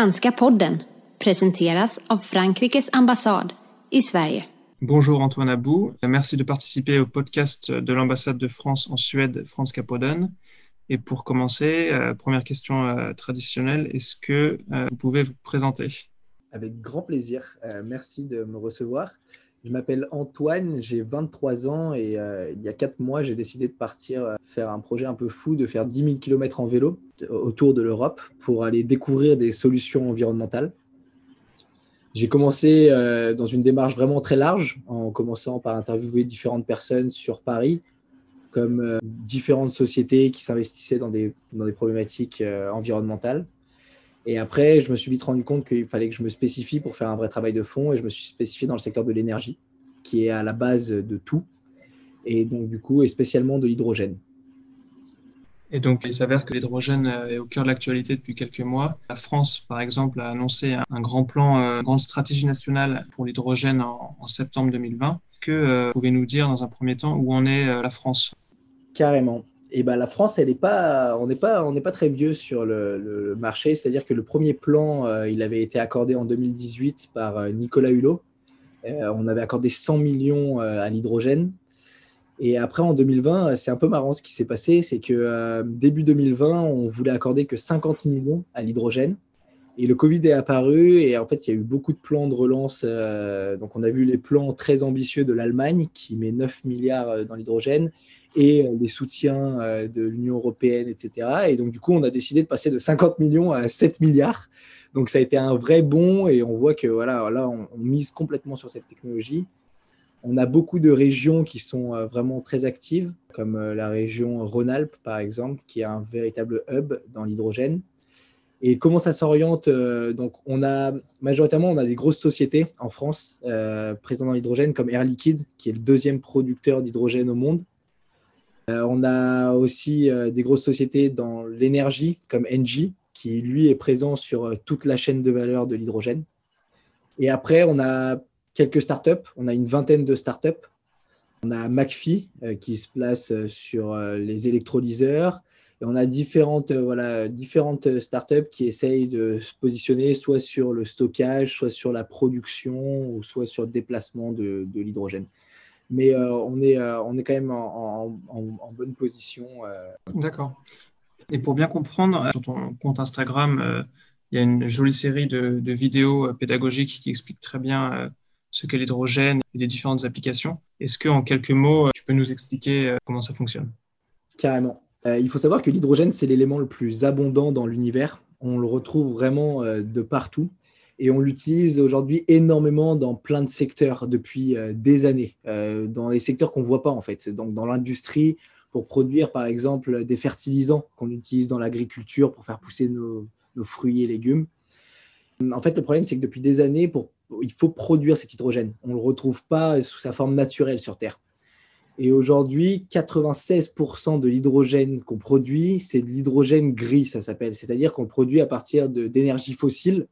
Franska podden presenteras av Frankrikes ambassad i Sverige. Bonjour Antoine Abou, merci de participer au podcast de l'ambassade de France en Suède, Franska podden. Et pour commencer, euh, première question euh, traditionnelle, est-ce que euh, vous pouvez vous présenter? Avec grand plaisir, merci de me recevoir. Je m'appelle Antoine, j'ai 23 ans et euh, il y a 4 mois, j'ai décidé de partir euh, faire un projet un peu fou, de faire 10 000 km en vélo autour de l'Europe pour aller découvrir des solutions environnementales. J'ai commencé euh, dans une démarche vraiment très large, en commençant par interviewer différentes personnes sur Paris, comme différentes sociétés qui s'investissaient dans des, dans des problématiques environnementales. Et après, je me suis vite rendu compte qu'il fallait que je me spécifie pour faire un vrai travail de fond et je me suis spécifié dans le secteur de l'énergie, qui est à la base de tout, et donc du coup, et spécialement de l'hydrogène. Et donc, il s'avère que l'hydrogène euh, est au cœur de l'actualité depuis quelques mois. La France, par exemple, a annoncé un grand plan, euh, une grande stratégie nationale pour l'hydrogène en, en, septembre 2020. Que euh, pouvez-nous dire dans un premier temps où en est euh, la France? Carrément et ben, la France, elle est pas, on n'est pas, on n'est pas très vieux sur le, marché. C'est-à-dire que le premier plan, euh, il avait été accordé en 2018 par euh, Nicolas Hulot. Euh, on avait accordé 100 millions à l'hydrogène. Et après, en 2020, c'est un peu marrant ce qui s'est passé, c'est que début 2020, on voulait accorder que 50 millions à l'hydrogène. Et le Covid est apparu et en fait, il y a eu beaucoup de plans de relance. Donc, on a vu les plans très ambitieux de l'Allemagne qui met 9 milliards dans l'hydrogène et les soutiens euh, de l'Union européenne, etc. Et donc, du coup, on a décidé de passer de 50 millions à 7 milliards. Donc, ça a été un vrai bond et on voit que voilà, là, on, mise complètement sur cette technologie. On a beaucoup de régions qui sont euh, vraiment très actives, comme euh, la région Rhône-Alpes, par exemple, qui a un véritable hub dans l'hydrogène. Et comment ça s'oriente Donc, on a majoritairement, on a des grosses sociétés en France euh, présentes dans l'hydrogène, comme Air Liquide, qui est le deuxième producteur d'hydrogène au monde. Euh, on a aussi euh, des grosses sociétés dans l'énergie, comme Engie, qui lui est présent sur euh, toute la chaîne de valeur de l'hydrogène. Et après, on a quelques startups. On a une vingtaine de startups. On a McPhee qui se place sur les électrolyseurs. Et on a différentes, voilà, différentes startups qui essayent de se positionner soit sur le stockage, soit sur la production, ou soit sur le déplacement de l'hydrogène. Mais euh, on, est, euh, on est quand même en, en, en bonne position. euh. D'accord. Et pour bien comprendre, sur ton compte Instagram, il y a une jolie série de, de vidéos pédagogiques qui expliquent très bien ce qu'est l'hydrogène et les différentes applications. Est-ce que, en quelques mots, tu peux nous expliquer comment ça fonctionne? Carrément. Euh, il faut savoir que l'hydrogène, c'est l'élément le plus abondant dans l'univers. On le retrouve vraiment euh, de partout. Et on l'utilise aujourd'hui énormément dans plein de secteurs depuis euh, des années, euh, dans les secteurs qu'on ne voit pas en fait. Donc dans l'industrie, pour produire par exemple des fertilisants qu'on utilise dans l'agriculture pour faire pousser nos, fruits et légumes. En fait, le problème, c'est que depuis des années, il faut produire cet hydrogène. On ne le retrouve pas sous sa forme naturelle sur Terre. Et aujourd'hui, 96% de l'hydrogène qu'on produit, c'est de l'hydrogène gris, ça s'appelle. C'est-à-dire qu'on produit à partir d'énergie fossile.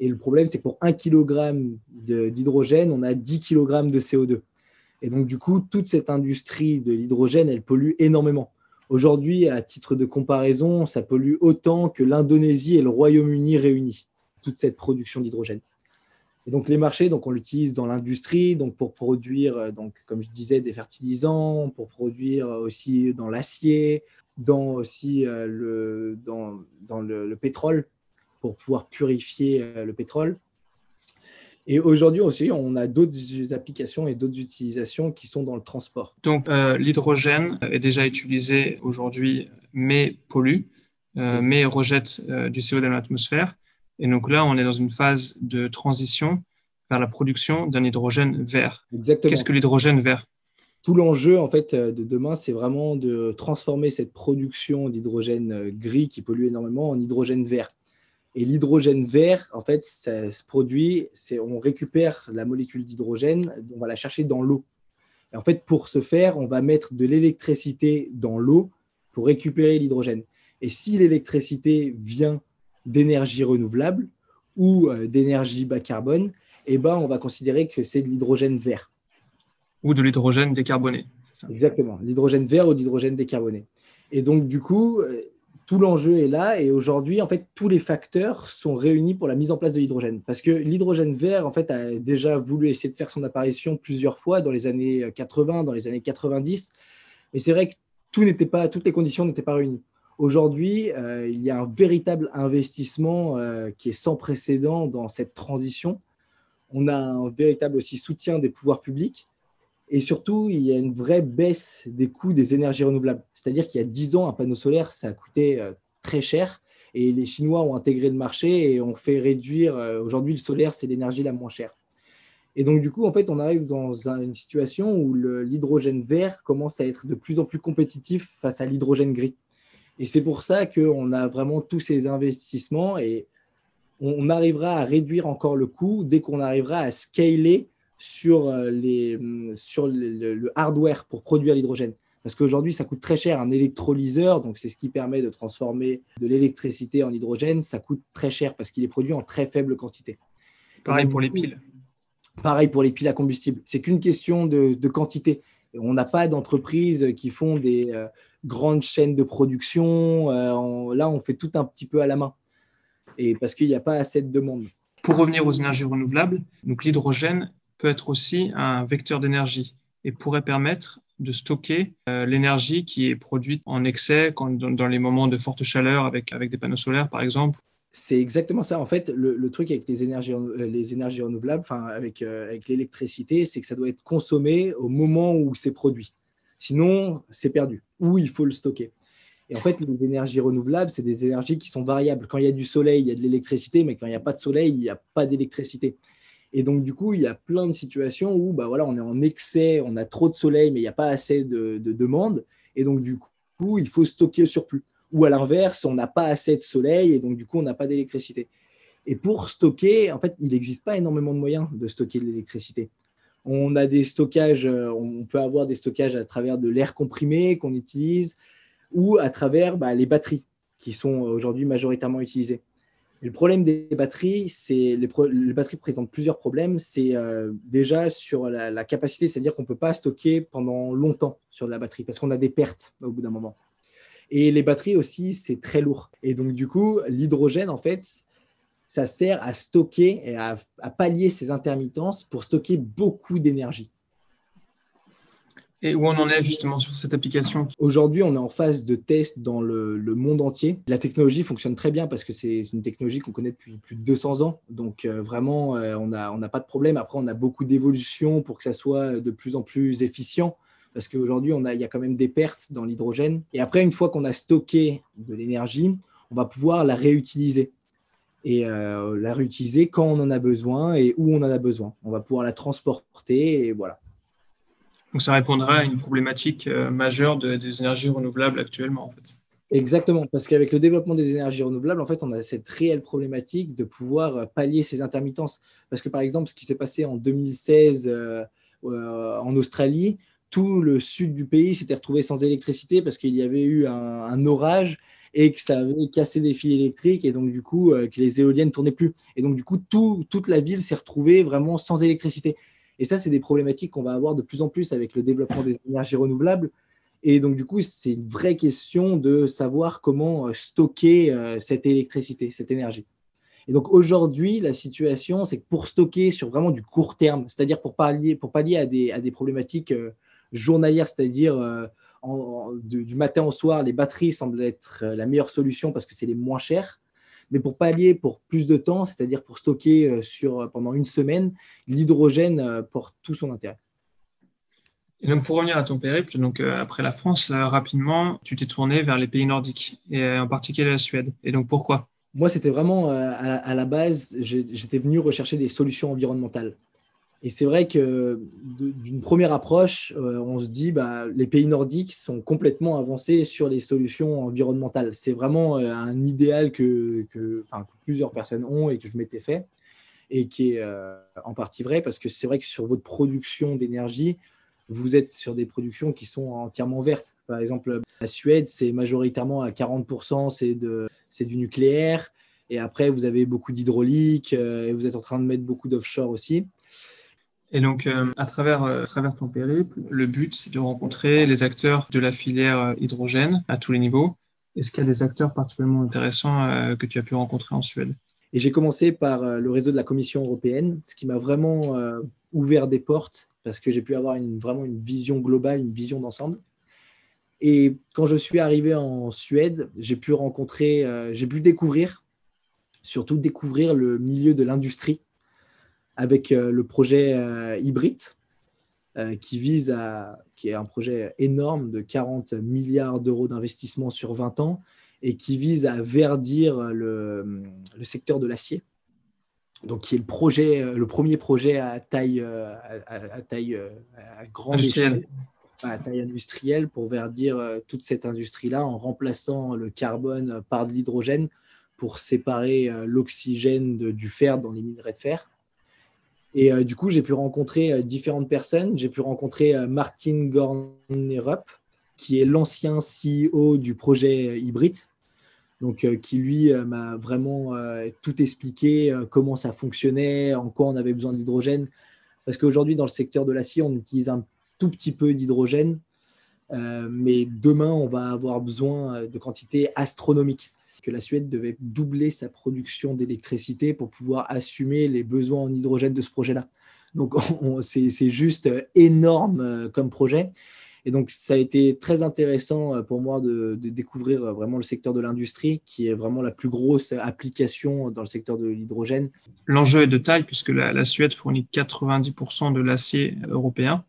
Et le problème, c'est que pour 1 kg d'hydrogène, on a 10 kg de CO2. Et donc, du coup, toute cette industrie de l'hydrogène, elle pollue énormément. Aujourd'hui, à titre de comparaison, ça pollue autant que l'Indonésie et le Royaume-Uni réunis, toute cette production d'hydrogène. Et donc les marchés, donc on l'utilise dans l'industrie, donc pour produire, euh, donc comme je disais, des fertilisants, pour produire aussi dans l'acier, dans aussi euh, dans, le, pétrole, pour pouvoir purifier euh, le pétrole. Et aujourd'hui aussi, on a d'autres applications et d'autres utilisations qui sont dans le transport. Donc euh, l'hydrogène est déjà utilisé aujourd'hui, mais pollue, euh, mais rejette du CO2 dans l'atmosphère. Et donc là, on est dans une phase de transition vers la production d'un hydrogène vert. Exactement. Qu'est-ce que l'hydrogène vert? Tout l'enjeu en fait de demain, c'est vraiment de transformer cette production d'hydrogène gris qui pollue énormément en hydrogène vert. Et l'hydrogène vert, en fait, ça se produit, c'est on récupère la molécule d'hydrogène, on va la chercher dans l'eau. Et en fait, pour ce faire, on va mettre de l'électricité dans l'eau pour récupérer l'hydrogène. Et si l'électricité vient d'énergie renouvelable ou euh, d'énergie bas carbone, eh ben, on va considérer que c'est de l'hydrogène vert. Ou de l'hydrogène décarboné. Ça? Exactement, l'hydrogène vert ou l'hydrogène décarboné. Et donc, du coup, euh, tout l'enjeu est là et aujourd'hui, en fait, tous les facteurs sont réunis pour la mise en place de l'hydrogène. Parce que l'hydrogène vert, en fait, a déjà voulu essayer de faire son apparition plusieurs fois dans les années 80, dans les années 90. Mais c'est vrai que tout n'était pas, toutes les conditions n'étaient pas réunies. Aujourd'hui, euh, il y a un véritable investissement euh, qui est sans précédent dans cette transition. On a un véritable aussi soutien des pouvoirs publics. Et surtout, il y a une vraie baisse des coûts des énergies renouvelables. C'est-à-dire qu'il y a 10 ans, un panneau solaire, ça a coûté euh, très cher. Et les Chinois ont intégré le marché et ont fait réduire. Euh, aujourd'hui, le solaire, c'est l'énergie la moins chère. Et donc, du coup, en fait, on arrive dans une situation où l'hydrogène vert commence à être de plus en plus compétitif face à l'hydrogène gris. Et c'est pour ça qu'on a vraiment tous ces investissements et on arrivera à réduire encore le coût dès qu'on arrivera à scaler sur, euh, les, mm, sur le, hardware pour produire l'hydrogène. Parce qu'aujourd'hui, ça coûte très cher un électrolyseur, donc c'est ce qui permet de transformer de l'électricité en hydrogène. Ça coûte très cher parce qu'il est produit en très faible quantité. Pareil pour les piles. Pareil pour les piles à combustible. C'est qu'une question de, quantité. On n'a pas d'entreprises qui font des euh, grandes chaînes de production. Euh, là, on fait tout un petit peu à la main. Et parce qu'il n'y a pas assez de demande. Pour revenir aux énergies renouvelables, donc l'hydrogène peut être aussi un vecteur d'énergie et pourrait permettre de stocker euh, l'énergie qui est produite en excès dans, les moments de forte chaleur avec, des panneaux solaires par exemple. C'est exactement ça. En fait, le, truc avec les énergies, euh, les énergies renouvelables, enfin avec, euh, avec l'électricité, c'est que ça doit être consommé au moment où c'est produit. Sinon, c'est perdu. Ou il faut le stocker. Et en fait, les énergies renouvelables, c'est des énergies qui sont variables. Quand il y a du soleil, il y a de l'électricité, mais quand il n'y a pas de soleil, il n'y a pas d'électricité. Et donc, du coup, il y a plein de situations où bah, voilà, on est en excès, on a trop de soleil, mais il n'y a pas assez de, de demande. Et donc, du coup, il faut stocker le surplus. Ou à l'inverse, on n'a pas assez de soleil et donc, du coup, on n'a pas d'électricité. Et pour stocker, en fait, il n'existe pas énormément de moyens de stocker de l'électricité. On a des stockages, euh, on peut avoir des stockages à travers de l'air comprimé qu'on utilise ou à travers bah, les batteries qui sont aujourd'hui majoritairement utilisées le problème des batteries, c'est les, les, batteries présentent plusieurs problèmes. C'est euh, déjà sur la, capacité, c'est-à-dire qu'on ne peut pas stocker pendant longtemps sur la batterie parce qu'on a des pertes au bout d'un moment. Et les batteries aussi, c'est très lourd. Et donc du coup, l'hydrogène, en fait, ça sert à stocker et à pallier ces intermittences pour stocker beaucoup d'énergie. Et où on en est justement sur cette application Aujourd'hui, on est en phase de test dans le, monde entier. La technologie fonctionne très bien parce que c'est une technologie qu'on connaît depuis plus de 200 ans. Donc euh, vraiment, euh, on n'a pas de problème. Après, on a beaucoup d'évolutions pour que ça soit de plus en plus efficient parce qu'aujourd'hui, il y a quand même des pertes dans l'hydrogène. Et après, une fois qu'on a stocké de l'énergie, on va pouvoir la réutiliser et euh, la réutiliser quand on en a besoin et où on en a besoin. On va pouvoir la transporter et voilà. Donc ça répondra à une problématique euh, majeure des énergies renouvelables actuellement en fait. Exactement, parce qu'avec le développement des énergies renouvelables, en fait, on a cette réelle problématique de pouvoir euh, pallier ces intermittences. Parce que par exemple, ce qui s'est passé en 2016 euh, en Australie, tout le sud du pays s'était retrouvé sans électricité parce qu'il y avait eu un, orage et que ça avait cassé des fils électriques et donc du coup que les éoliennes tournaient plus. Et donc du coup, toute la ville s'est retrouvée vraiment sans électricité. Et ça, c'est des problématiques qu'on va avoir de plus en plus avec le développement des énergies renouvelables. Et donc, du coup, c'est une vraie question de savoir comment euh, stocker euh, cette électricité, cette énergie. Et donc, aujourd'hui, la situation, c'est que pour stocker sur vraiment du court terme, c'est-à-dire pour pallier, pour pallier à, des, à des problématiques euh, journalières, c'est-à-dire du matin au soir, les batteries semblent être la meilleure solution parce que c'est les moins chères. Mais pour pallier pour plus de temps, c'est-à-dire pour stocker euh, sur, euh, pendant une semaine, l'hydrogène euh, porte tout son intérêt. Et donc pour revenir à ton périple, donc après la France, rapidement, tu t'es tourné vers les pays nordiques et en particulier la Suède. Et donc pourquoi? Moi, c'était vraiment à, la base, j'étais venu rechercher des solutions environnementales. Et c'est vrai que d'une première approche, euh, on se dit bah les pays nordiques sont complètement avancés sur les solutions environnementales. C'est vraiment euh, un idéal que, que, plusieurs personnes ont et que je m'étais fait et qui est euh, en partie vrai parce que c'est vrai que sur votre production d'énergie, vous êtes sur des productions qui sont entièrement vertes. Par exemple, la Suède, c'est majoritairement à 40%, c'est de c'est du nucléaire. Et après, vous avez beaucoup d'hydraulique et vous êtes en train de mettre beaucoup d'offshore aussi. Et donc, euh, à, travers, euh, à travers ton périple, le but, c'est de rencontrer les acteurs de la filière euh, hydrogène à tous les niveaux. Est-ce qu'il y a des acteurs particulièrement intéressants que tu as pu rencontrer en Suède? Et j'ai commencé par le réseau de la Commission européenne, ce qui m'a vraiment ouvert des portes parce que j'ai pu avoir vraiment une vision globale, une vision d'ensemble. Et quand je suis arrivé en Suède, j'ai pu rencontrer, j'ai pu découvrir, surtout découvrir le milieu de l'industrie avec euh, le projet euh, Hybrid, qui vise à, qui est un projet énorme de 40 milliards d'euros d'investissement sur 20 ans et qui vise à verdir le, le secteur de l'acier. Donc, qui est le projet, le premier projet à taille, à, taille à grande à taille industrielle pour verdir euh, toute cette industrie-là en remplaçant le carbone par de l'hydrogène pour séparer euh, l'oxygène du fer dans les minerais de fer. Et euh, du coup, j'ai pu rencontrer différentes personnes. J'ai pu rencontrer Martin Gornerup, qui est l'ancien CEO du projet Hybrid, donc qui lui m'a vraiment tout expliqué comment ça fonctionnait, en quoi on avait besoin d'hydrogène. Parce qu'aujourd'hui, dans le secteur de l'acier, on utilise un tout petit peu d'hydrogène, euh, mais demain, on va avoir besoin de quantités astronomiques. Que la Suède devait doubler sa production d'électricité pour pouvoir assumer les besoins en hydrogène de ce projet-là. Donc, c'est juste énorme euh, comme projet. Et donc, ça a été très intéressant euh, pour moi de, découvrir vraiment le secteur de l'industrie, qui est vraiment la plus grosse application dans le secteur de l'hydrogène. L'enjeu est de taille puisque la, la Suède fournit 90% de l'acier européen.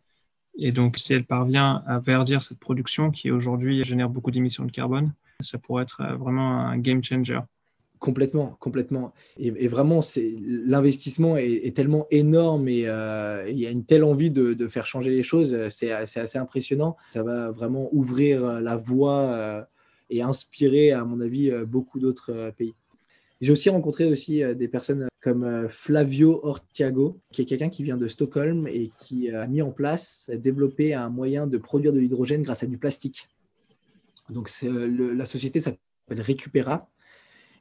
Et donc, si elle parvient à verdir cette production qui aujourd'hui génère beaucoup d'émissions de carbone, ça pourrait être euh, vraiment un game changer. Complètement, complètement. Et, vraiment, l'investissement est, tellement énorme et euh, il y a une telle envie de, faire changer les choses, c'est assez impressionnant. Ça va vraiment ouvrir la voie euh, et inspirer, à mon avis, beaucoup d'autres pays. J'ai aussi rencontré aussi des personnes comme euh, Flavio Ortiago, qui est quelqu'un qui vient de Stockholm et qui a mis en place, a développé un moyen de produire de l'hydrogène grâce à du plastique. Donc euh, la société s'appelle Recupera.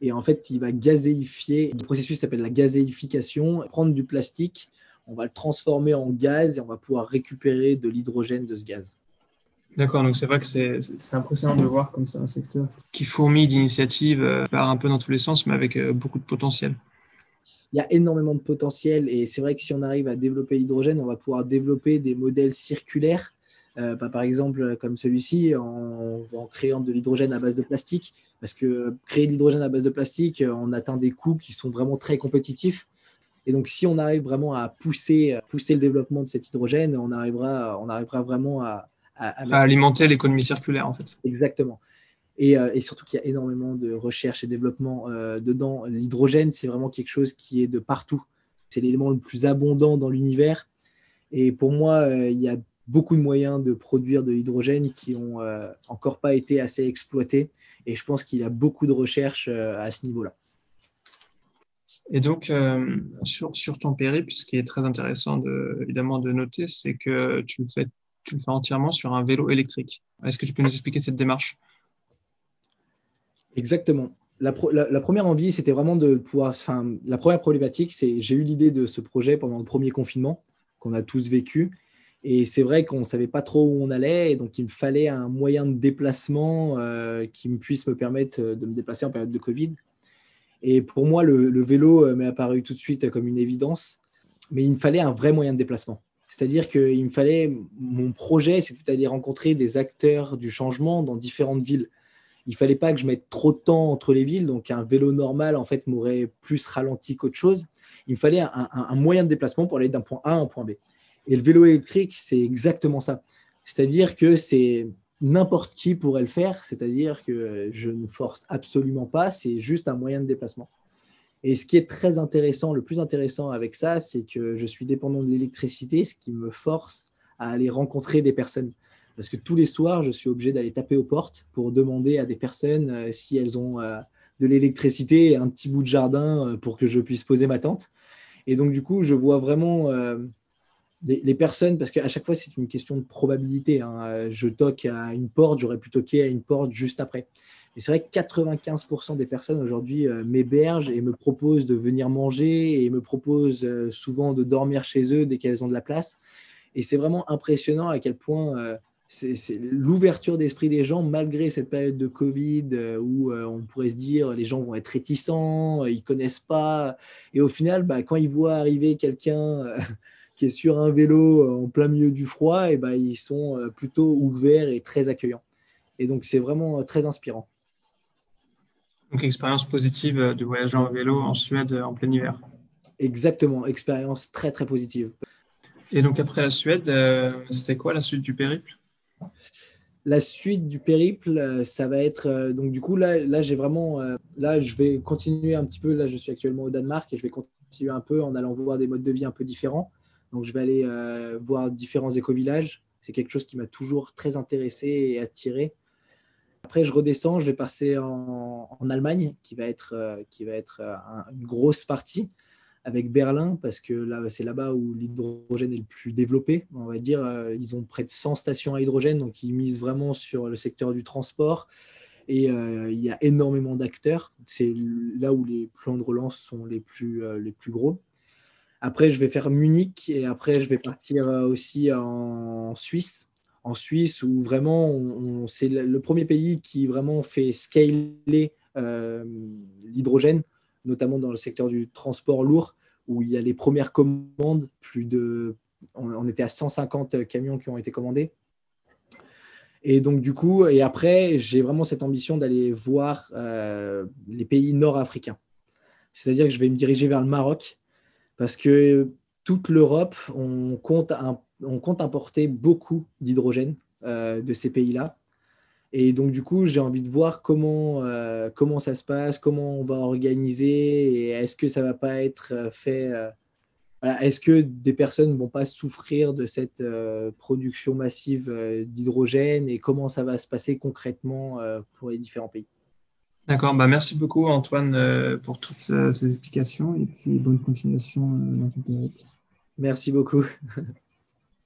Et en fait, il va gazéifier, le processus s'appelle la gazéification, prendre du plastique, on va le transformer en gaz et on va pouvoir récupérer de l'hydrogène de ce gaz. D'accord, donc c'est vrai que c'est impressionnant de voir comme c'est un secteur qui fourmille d'initiatives, euh, part un peu dans tous les sens, mais avec beaucoup de potentiel il y a énormément de potentiel et c'est vrai que si on arrive à développer l'hydrogène, on va pouvoir développer des modèles circulaires, euh, bah, par exemple comme celui-ci, en, créant de l'hydrogène à base de plastique, parce que créer de l'hydrogène à base de plastique, on atteint des coûts qui sont vraiment très compétitifs. Et donc, si on arrive vraiment à pousser, pousser le développement de cet hydrogène, on arrivera, on arrivera vraiment à, à alimenter l'économie circulaire, en fait. Exactement. Euh, et, surtout qu'il y a énormément de recherche et développement euh, dedans. L'hydrogène, c'est vraiment quelque chose qui est de partout. C'est l'élément le plus abondant dans l'univers. Et pour moi, euh, il y a beaucoup de moyens de produire de l'hydrogène qui n'ont encore pas été assez exploités. Et je pense qu'il y a beaucoup de recherches à ce niveau-là. Et donc, sur, sur, ton périple, ce qui est très intéressant de, évidemment de noter, c'est que tu le, fais, tu le fais entièrement sur un vélo électrique. Est-ce que tu peux nous expliquer cette démarche? Exactement. La, première envie, c'était vraiment de pouvoir. Enfin, la première problématique, c'est j'ai eu l'idée de ce projet pendant le premier confinement qu'on a tous vécu. Et c'est vrai qu'on ne savait pas trop où on allait, et donc il me fallait un moyen de déplacement euh, qui me puisse me permettre de me déplacer en période de Covid. Et pour moi, le, vélo euh, m'est apparu tout de suite comme une évidence, mais il me fallait un vrai moyen de déplacement. C'est-à-dire qu'il me fallait mon projet, c'était d'aller rencontrer des acteurs du changement dans différentes villes il fallait pas que je mette trop de temps entre les villes, donc un vélo normal en fait m'aurait plus ralenti qu'autre chose. Il me fallait un, moyen de déplacement pour aller d'un point A à un point B. Et le vélo électrique, c'est exactement ça. C'est-à-dire que c'est n'importe qui pourrait le faire, c'est-à-dire que je ne force absolument pas, c'est juste un moyen de déplacement. Et ce qui est très intéressant, le plus intéressant avec ça, c'est que je suis dépendant de l'électricité, ce qui me force à aller rencontrer des personnes parce que tous les soirs, je suis obligé d'aller taper aux portes pour demander à des personnes euh, si elles ont euh, de l'électricité un petit bout de jardin euh, pour que je puisse poser ma tente. Et donc, du coup, je vois vraiment les, personnes, parce qu'à chaque fois, c'est une question de probabilité. Hein. Je toque à une porte, j'aurais pu toquer à une porte juste après. Et c'est vrai que 95% des personnes aujourd'hui m'hébergent et me proposent de venir manger et me proposent souvent de dormir chez eux dès qu'elles ont de la place. Et c'est vraiment impressionnant à quel point c'est l'ouverture d'esprit des gens malgré cette période de Covid euh, où euh, on pourrait se dire les gens vont être réticents, ils connaissent pas. Et au final, bah, quand ils voient arriver quelqu'un qui est sur un vélo en plein milieu du froid, et bah, ils sont plutôt ouverts et très accueillants. Et donc c'est vraiment très inspirant. Donc expérience positive de voyager en vélo en Suède en plein hiver. Exactement, expérience très très positive. Et donc après la Suède, c'était quoi la suite du périple? La suite du périple, euh, ça va être euh, donc du coup là, là j'ai vraiment euh, là je vais continuer un petit peu. Là je suis actuellement au Danemark et je vais continuer un peu en allant voir des modes de vie un peu différents. Donc je vais aller voir différents éco-villages. C'est quelque chose qui m'a toujours très intéressé et attiré. Après je redescends, je vais passer en, Allemagne qui va être va être une grosse partie avec Berlin, parce que là, c'est là-bas où l'hydrogène est le plus développé. On va dire, euh, ils ont près de 100 stations à hydrogène, donc ils misent vraiment sur le secteur du transport. Et euh, il y a énormément d'acteurs. C'est là où les plans de relance sont euh, les plus gros. Après, je vais faire Munich et après, je vais partir aussi en Suisse. En Suisse, où vraiment, c'est le premier pays qui vraiment fait scaler l'hydrogène notamment dans le secteur du transport lourd, où il y a les premières commandes, plus de, on, était à 150 camions qui ont été commandés. Et donc du coup, et après, j'ai vraiment cette ambition d'aller voir euh, les pays nord-africains. C'est-à-dire que je vais me diriger vers le Maroc, parce que toute l'Europe, on compte, importer beaucoup d'hydrogène euh, de ces pays-là. Et donc, du coup, j'ai envie de voir comment, euh, ça se passe, comment on va organiser, et est-ce que ça va pas être euh, fait. Est-ce que des personnes ne vont pas souffrir de cette production massive d'hydrogène et comment ça va se passer concrètement pour les différents pays? D'accord, bah merci beaucoup Antoine pour toutes ces explications et puis bonne continuation dans ton Merci beaucoup.